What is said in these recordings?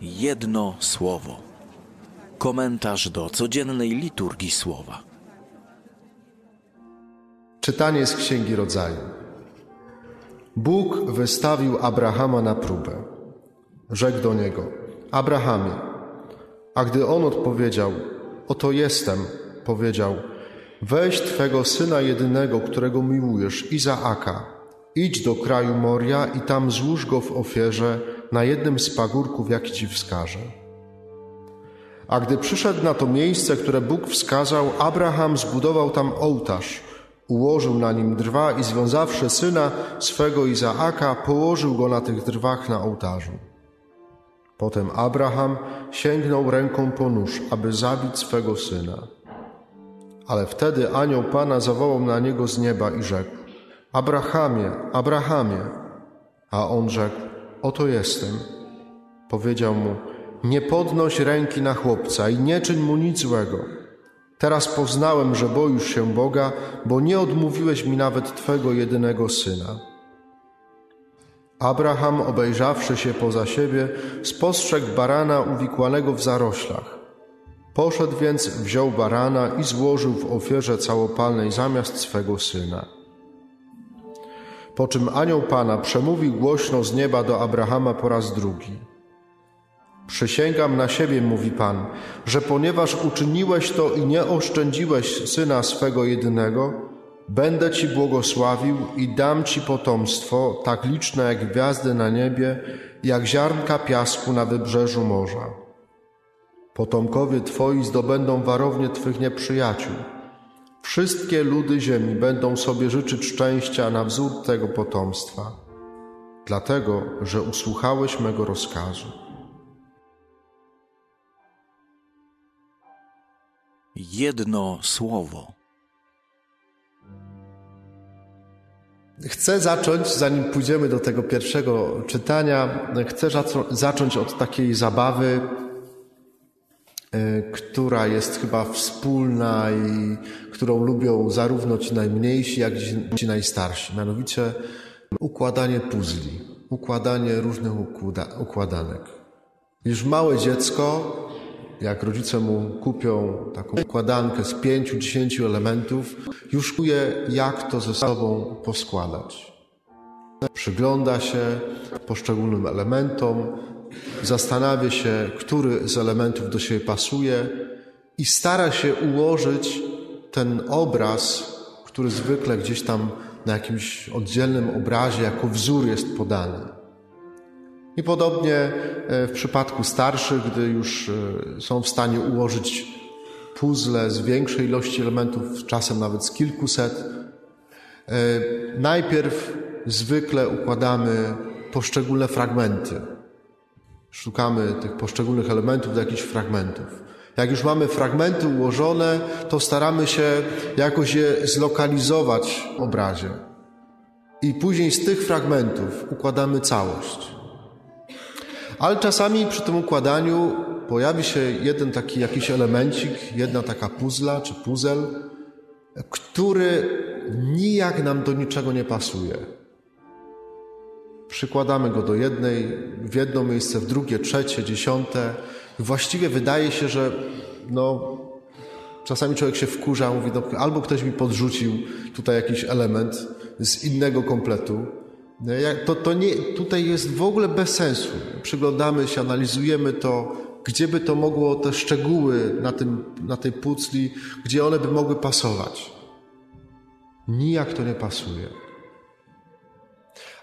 Jedno słowo. Komentarz do codziennej liturgii słowa. Czytanie z Księgi Rodzaju. Bóg wystawił Abrahama na próbę. Rzekł do niego: Abrahamie. A gdy on odpowiedział: Oto jestem, powiedział: Weź twego syna jedynego, którego miłujesz, Izaaka, idź do kraju Moria i tam złóż go w ofierze na jednym z pagórków, jaki ci wskażę. A gdy przyszedł na to miejsce, które Bóg wskazał, Abraham zbudował tam ołtarz, ułożył na nim drwa i związawszy syna swego Izaaka, położył go na tych drwach na ołtarzu. Potem Abraham sięgnął ręką po nóż, aby zabić swego syna. Ale wtedy anioł Pana zawołał na niego z nieba i rzekł: Abrahamie, Abrahamie. A on rzekł: Oto jestem. Powiedział mu: Nie podnoś ręki na chłopca i nie czyń mu nic złego. Teraz poznałem, że boisz się Boga, bo nie odmówiłeś mi nawet twego jedynego syna. Abraham, obejrzawszy się poza siebie, spostrzegł barana uwikłanego w zaroślach. Poszedł więc, wziął barana i złożył w ofierze całopalnej zamiast swego syna. Po czym anioł Pana przemówił głośno z nieba do Abrahama po raz drugi. Przysięgam na siebie, mówi Pan, że ponieważ uczyniłeś to i nie oszczędziłeś syna swego jedynego, będę Ci błogosławił i dam Ci potomstwo tak liczne jak gwiazdy na niebie, jak ziarnka piasku na wybrzeżu morza. Potomkowie Twoi zdobędą warownie Twych nieprzyjaciół. Wszystkie ludy ziemi będą sobie życzyć szczęścia na wzór tego potomstwa, dlatego, że usłuchałeś mego rozkazu. Jedno słowo. Chcę zacząć, zanim pójdziemy do tego pierwszego czytania, chcę zacząć od takiej zabawy, która jest chyba wspólna i którą lubią zarówno ci najmniejsi, jak i ci najstarsi. Mianowicie układanie puzli, układanie różnych układanek. Już małe dziecko jak rodzice mu kupią taką układankę z pięciu, dziesięciu elementów, już czuje, jak to ze sobą poskładać. Przygląda się poszczególnym elementom, zastanawia się, który z elementów do siebie pasuje i stara się ułożyć ten obraz, który zwykle gdzieś tam na jakimś oddzielnym obrazie jako wzór jest podany. I podobnie e, w przypadku starszych, gdy już e, są w stanie ułożyć puzzle z większej ilości elementów, czasem nawet z kilkuset, e, najpierw zwykle układamy poszczególne fragmenty. Szukamy tych poszczególnych elementów do jakichś fragmentów. Jak już mamy fragmenty ułożone, to staramy się jakoś je zlokalizować w obrazie. I później z tych fragmentów układamy całość. Ale czasami przy tym układaniu pojawi się jeden taki jakiś elemencik, jedna taka puzla czy puzel, który nijak nam do niczego nie pasuje. Przykładamy go do jednej, w jedno miejsce, w drugie, trzecie, dziesiąte. Właściwie wydaje się, że no, czasami człowiek się wkurza, mówi, no, albo ktoś mi podrzucił tutaj jakiś element z innego kompletu, no to, to nie, tutaj jest w ogóle bez sensu. Przyglądamy się, analizujemy to, gdzie by to mogło, te szczegóły na, tym, na tej pucli, gdzie one by mogły pasować. Nijak to nie pasuje.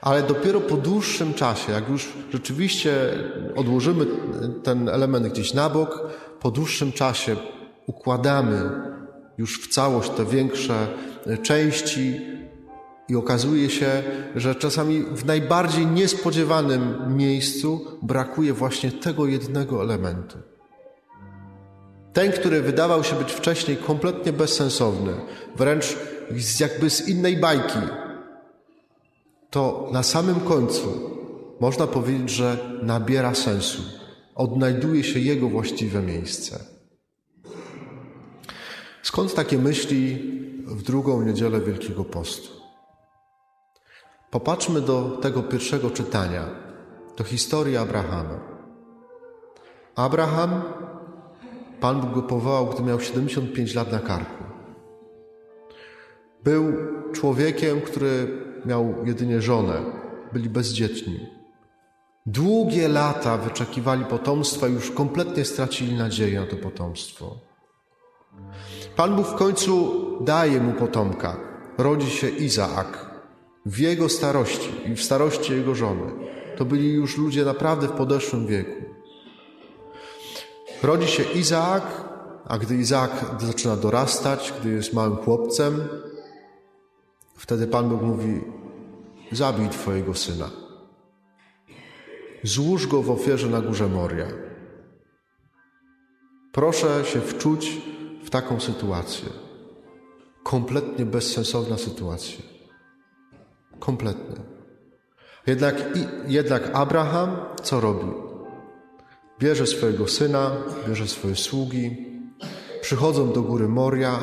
Ale dopiero po dłuższym czasie, jak już rzeczywiście odłożymy ten element gdzieś na bok, po dłuższym czasie układamy już w całość te większe części, i okazuje się, że czasami w najbardziej niespodziewanym miejscu brakuje właśnie tego jednego elementu. Ten, który wydawał się być wcześniej kompletnie bezsensowny, wręcz jakby z innej bajki, to na samym końcu można powiedzieć, że nabiera sensu, odnajduje się jego właściwe miejsce. Skąd takie myśli w drugą niedzielę Wielkiego Postu? Popatrzmy do tego pierwszego czytania, do historii Abrahama. Abraham, Pan Bóg go powołał, gdy miał 75 lat na karku. Był człowiekiem, który miał jedynie żonę, byli bezdzietni. Długie lata wyczekiwali potomstwa i już kompletnie stracili nadzieję na to potomstwo. Pan Bóg w końcu daje mu potomka. Rodzi się Izaak w jego starości i w starości jego żony. To byli już ludzie naprawdę w podeszłym wieku. Rodzi się Izaak, a gdy Izaak zaczyna dorastać, gdy jest małym chłopcem, wtedy Pan Bóg mówi: Zabij Twojego syna. Złóż go w ofierze na górze Moria. Proszę się wczuć w taką sytuację. Kompletnie bezsensowna sytuacja. Kompletnie. Jednak, jednak Abraham co robi? Bierze swojego syna, bierze swoje sługi, przychodzą do góry Moria.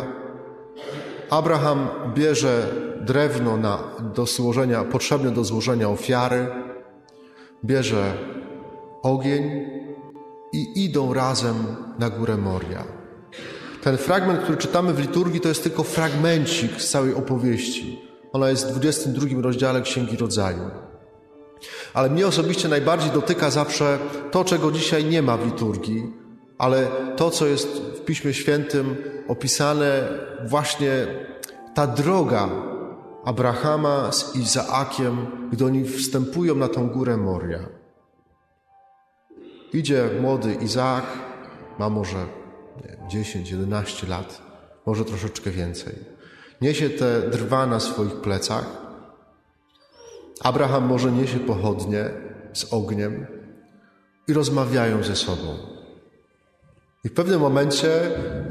Abraham bierze drewno na, do złożenia, potrzebne do złożenia ofiary, bierze ogień i idą razem na górę Moria. Ten fragment, który czytamy w liturgii, to jest tylko fragmencik z całej opowieści. Ona jest w 22 rozdziale Księgi Rodzaju. Ale mnie osobiście najbardziej dotyka zawsze to, czego dzisiaj nie ma w liturgii, ale to, co jest w Piśmie Świętym opisane, właśnie ta droga Abrahama z Izaakiem, gdy oni wstępują na tą górę Moria. Idzie młody Izaak, ma może 10-11 lat, może troszeczkę więcej. Niesie te drwa na swoich plecach. Abraham może niesie pochodnie z ogniem i rozmawiają ze sobą. I w pewnym momencie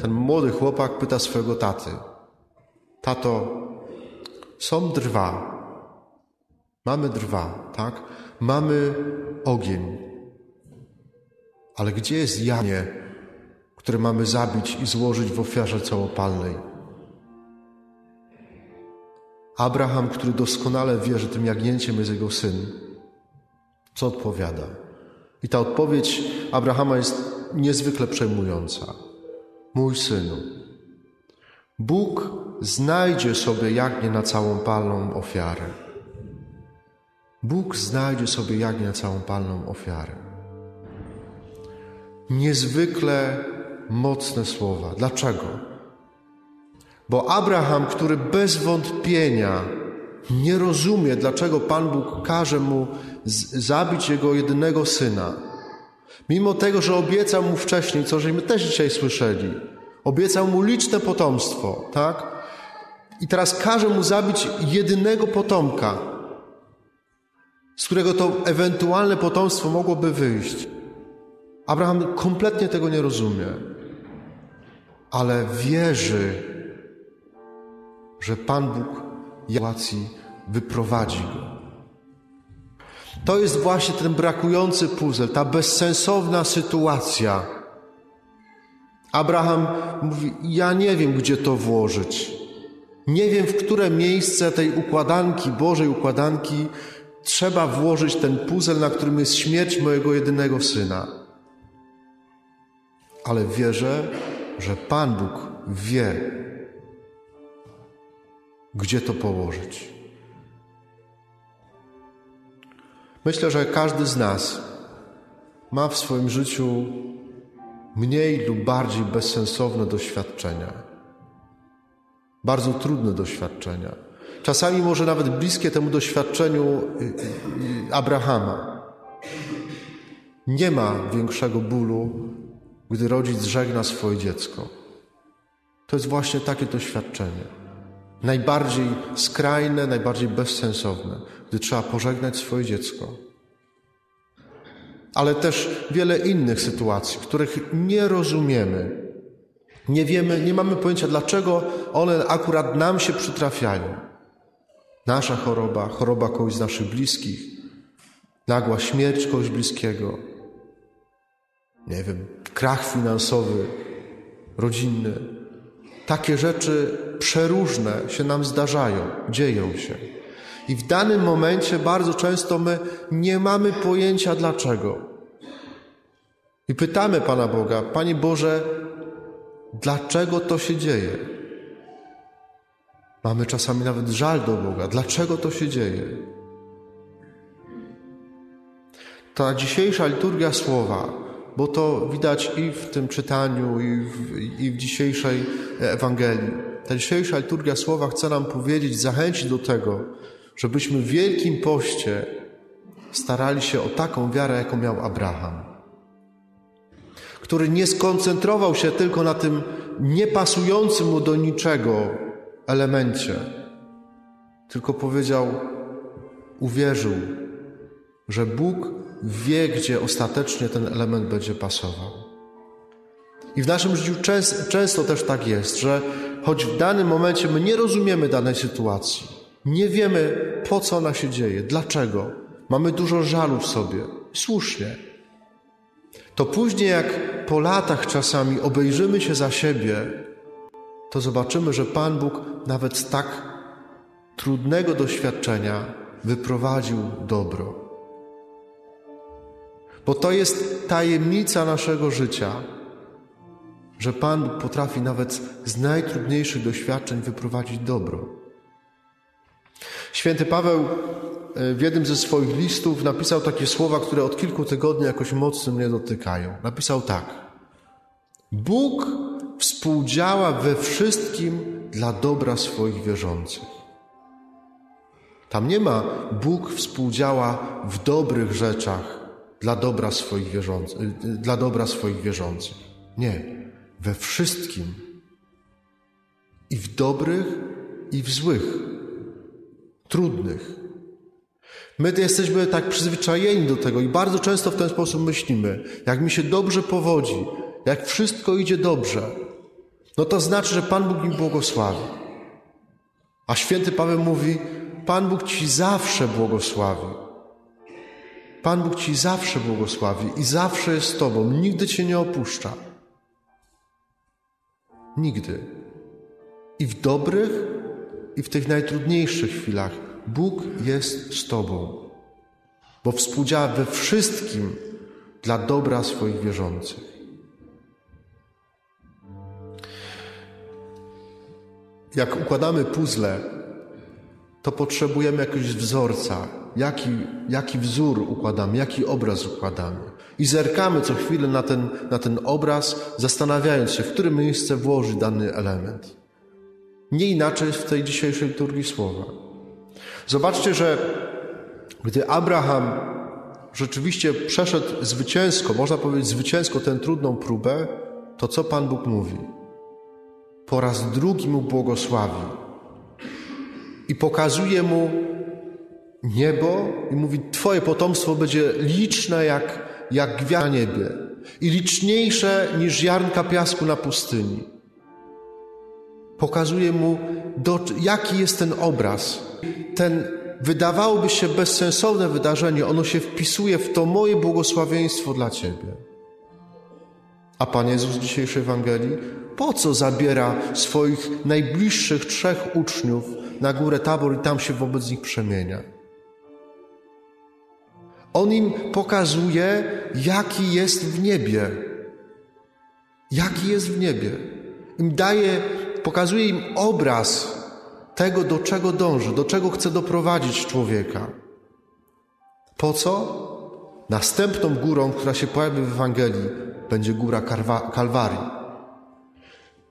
ten młody chłopak pyta swojego taty: Tato, są drwa. Mamy drwa, tak? Mamy ogień. Ale gdzie jest janie, które mamy zabić i złożyć w ofiarze całopalnej? Abraham, który doskonale wie, że tym jagnięciem jest jego syn, co odpowiada? I ta odpowiedź Abrahama jest niezwykle przejmująca. Mój synu, Bóg znajdzie sobie jagnię na całą palną ofiarę. Bóg znajdzie sobie jagnię na całą palną ofiarę. Niezwykle mocne słowa. Dlaczego? Bo Abraham, który bez wątpienia nie rozumie, dlaczego Pan Bóg każe mu zabić jego jedynego syna, mimo tego, że obiecał mu wcześniej, co żeśmy też dzisiaj słyszeli, obiecał mu liczne potomstwo, tak? I teraz każe mu zabić jedynego potomka, z którego to ewentualne potomstwo mogłoby wyjść. Abraham kompletnie tego nie rozumie, ale wierzy, że Pan Bóg sytuacji wyprowadzi go. To jest właśnie ten brakujący puzzle, ta bezsensowna sytuacja. Abraham mówi: Ja nie wiem, gdzie to włożyć. Nie wiem, w które miejsce tej układanki, Bożej układanki, trzeba włożyć ten puzzle, na którym jest śmierć mojego jedynego syna. Ale wierzę, że Pan Bóg wie, gdzie to położyć. Myślę, że każdy z nas ma w swoim życiu mniej lub bardziej bezsensowne doświadczenia bardzo trudne doświadczenia. Czasami może nawet bliskie temu doświadczeniu y, y, Abrahama. Nie ma większego bólu, gdy rodzic żegna swoje dziecko. To jest właśnie takie doświadczenie. Najbardziej skrajne, najbardziej bezsensowne, gdy trzeba pożegnać swoje dziecko. Ale też wiele innych sytuacji, których nie rozumiemy, nie wiemy, nie mamy pojęcia, dlaczego one akurat nam się przytrafiają. Nasza choroba, choroba kogoś z naszych bliskich, nagła śmierć kogoś bliskiego, nie wiem, krach finansowy, rodzinny. Takie rzeczy przeróżne się nam zdarzają, dzieją się. I w danym momencie bardzo często my nie mamy pojęcia dlaczego. I pytamy Pana Boga, Panie Boże, dlaczego to się dzieje? Mamy czasami nawet żal do Boga. Dlaczego to się dzieje? Ta dzisiejsza liturgia słowa, bo to widać i w tym czytaniu, i w, i w dzisiejszej Ewangelii. Ta dzisiejsza liturgia słowa chce nam powiedzieć, zachęcić do tego, żebyśmy w Wielkim Poście starali się o taką wiarę, jaką miał Abraham, który nie skoncentrował się tylko na tym niepasującym mu do niczego elemencie, tylko powiedział, uwierzył, że Bóg wie, gdzie ostatecznie ten element będzie pasował. I w naszym życiu często, często też tak jest, że choć w danym momencie my nie rozumiemy danej sytuacji, nie wiemy po co ona się dzieje, dlaczego, mamy dużo żalu w sobie, słusznie, to później jak po latach czasami obejrzymy się za siebie, to zobaczymy, że Pan Bóg nawet z tak trudnego doświadczenia wyprowadził dobro. Bo to jest tajemnica naszego życia, że Pan Bóg potrafi nawet z najtrudniejszych doświadczeń wyprowadzić dobro. Święty Paweł w jednym ze swoich listów napisał takie słowa, które od kilku tygodni jakoś mocno mnie dotykają. Napisał tak: Bóg współdziała we wszystkim dla dobra swoich wierzących. Tam nie ma Bóg współdziała w dobrych rzeczach dla dobra swoich wierzących, dla dobra swoich wierzących. Nie, we wszystkim. I w dobrych, i w złych, trudnych. My jesteśmy tak przyzwyczajeni do tego i bardzo często w ten sposób myślimy. Jak mi się dobrze powodzi, jak wszystko idzie dobrze, no to znaczy, że Pan Bóg mi błogosławi. A święty Paweł mówi: Pan Bóg ci zawsze błogosławi. Pan Bóg ci zawsze błogosławi i zawsze jest z Tobą, nigdy Cię nie opuszcza. Nigdy. I w dobrych, i w tych najtrudniejszych chwilach Bóg jest z Tobą, bo współdziała we wszystkim dla dobra swoich wierzących. Jak układamy puzzle, to potrzebujemy jakiegoś wzorca, jaki, jaki wzór układamy, jaki obraz układamy. I zerkamy co chwilę na ten, na ten obraz, zastanawiając się, w które miejsce włoży dany element. Nie inaczej jest w tej dzisiejszej liturgii słowa. Zobaczcie, że gdy Abraham rzeczywiście przeszedł zwycięsko, można powiedzieć zwycięsko tę trudną próbę, to co Pan Bóg mówi? po raz drugi mu błogosławi i pokazuje mu niebo i mówi: Twoje potomstwo będzie liczne jak, jak gwiazda na niebie i liczniejsze niż ziarnka piasku na pustyni. Pokazuje mu, do, jaki jest ten obraz. Ten wydawałoby się bezsensowne wydarzenie, ono się wpisuje w to moje błogosławieństwo dla Ciebie. A Pan Jezus w dzisiejszej Ewangelii po co zabiera swoich najbliższych trzech uczniów na górę Tabor i tam się wobec nich przemienia? On im pokazuje, jaki jest w niebie. Jaki jest w niebie. Im daje, pokazuje im obraz tego, do czego dąży, do czego chce doprowadzić człowieka. Po co? Następną górą, która się pojawi w Ewangelii, będzie góra Kalwarii.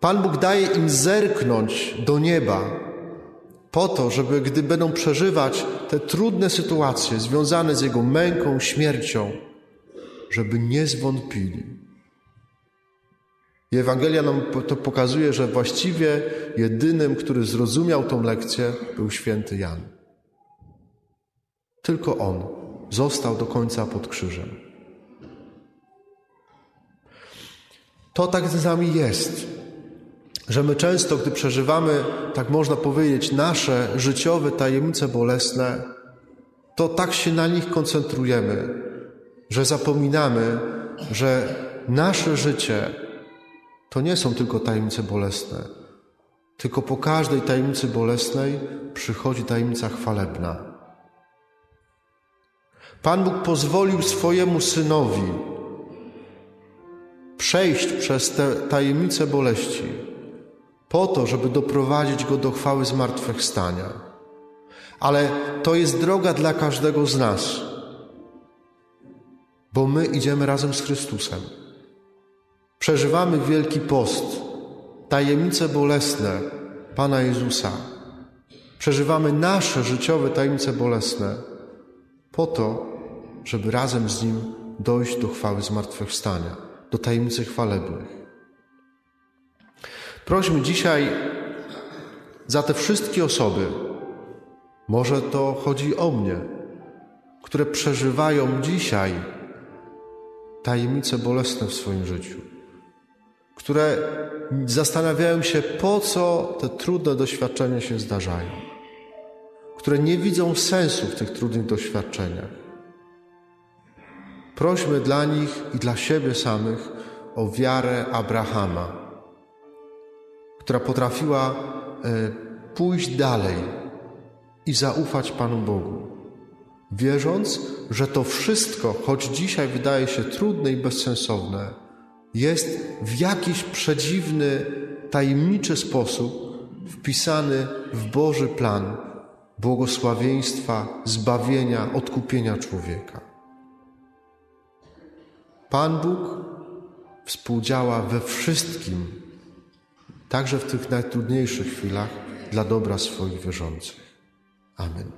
Pan Bóg daje im zerknąć do nieba, po to, żeby gdy będą przeżywać te trudne sytuacje związane z Jego męką, śmiercią, żeby nie zwątpili. I Ewangelia nam to pokazuje, że właściwie jedynym, który zrozumiał tą lekcję, był święty Jan. Tylko on został do końca pod krzyżem. To tak z nami jest że my często, gdy przeżywamy, tak można powiedzieć, nasze życiowe tajemnice bolesne, to tak się na nich koncentrujemy, że zapominamy, że nasze życie to nie są tylko tajemnice bolesne, tylko po każdej tajemnicy bolesnej przychodzi tajemnica chwalebna. Pan Bóg pozwolił swojemu synowi przejść przez te tajemnice boleści, po to, żeby doprowadzić go do chwały zmartwychwstania. Ale to jest droga dla każdego z nas, bo my idziemy razem z Chrystusem. Przeżywamy Wielki Post, tajemnice bolesne Pana Jezusa. Przeżywamy nasze życiowe tajemnice bolesne po to, żeby razem z Nim dojść do chwały zmartwychwstania, do tajemnicy chwalebnych. Prośmy dzisiaj za te wszystkie osoby, może to chodzi o mnie, które przeżywają dzisiaj tajemnice bolesne w swoim życiu, które zastanawiają się, po co te trudne doświadczenia się zdarzają, które nie widzą sensu w tych trudnych doświadczeniach. Prośmy dla nich i dla siebie samych o wiarę Abrahama, która potrafiła e, pójść dalej i zaufać Panu Bogu, wierząc, że to wszystko, choć dzisiaj wydaje się trudne i bezsensowne, jest w jakiś przedziwny, tajemniczy sposób wpisany w Boży plan błogosławieństwa, zbawienia, odkupienia człowieka. Pan Bóg współdziała we wszystkim, także w tych najtrudniejszych chwilach, dla dobra swoich wierzących. Amen.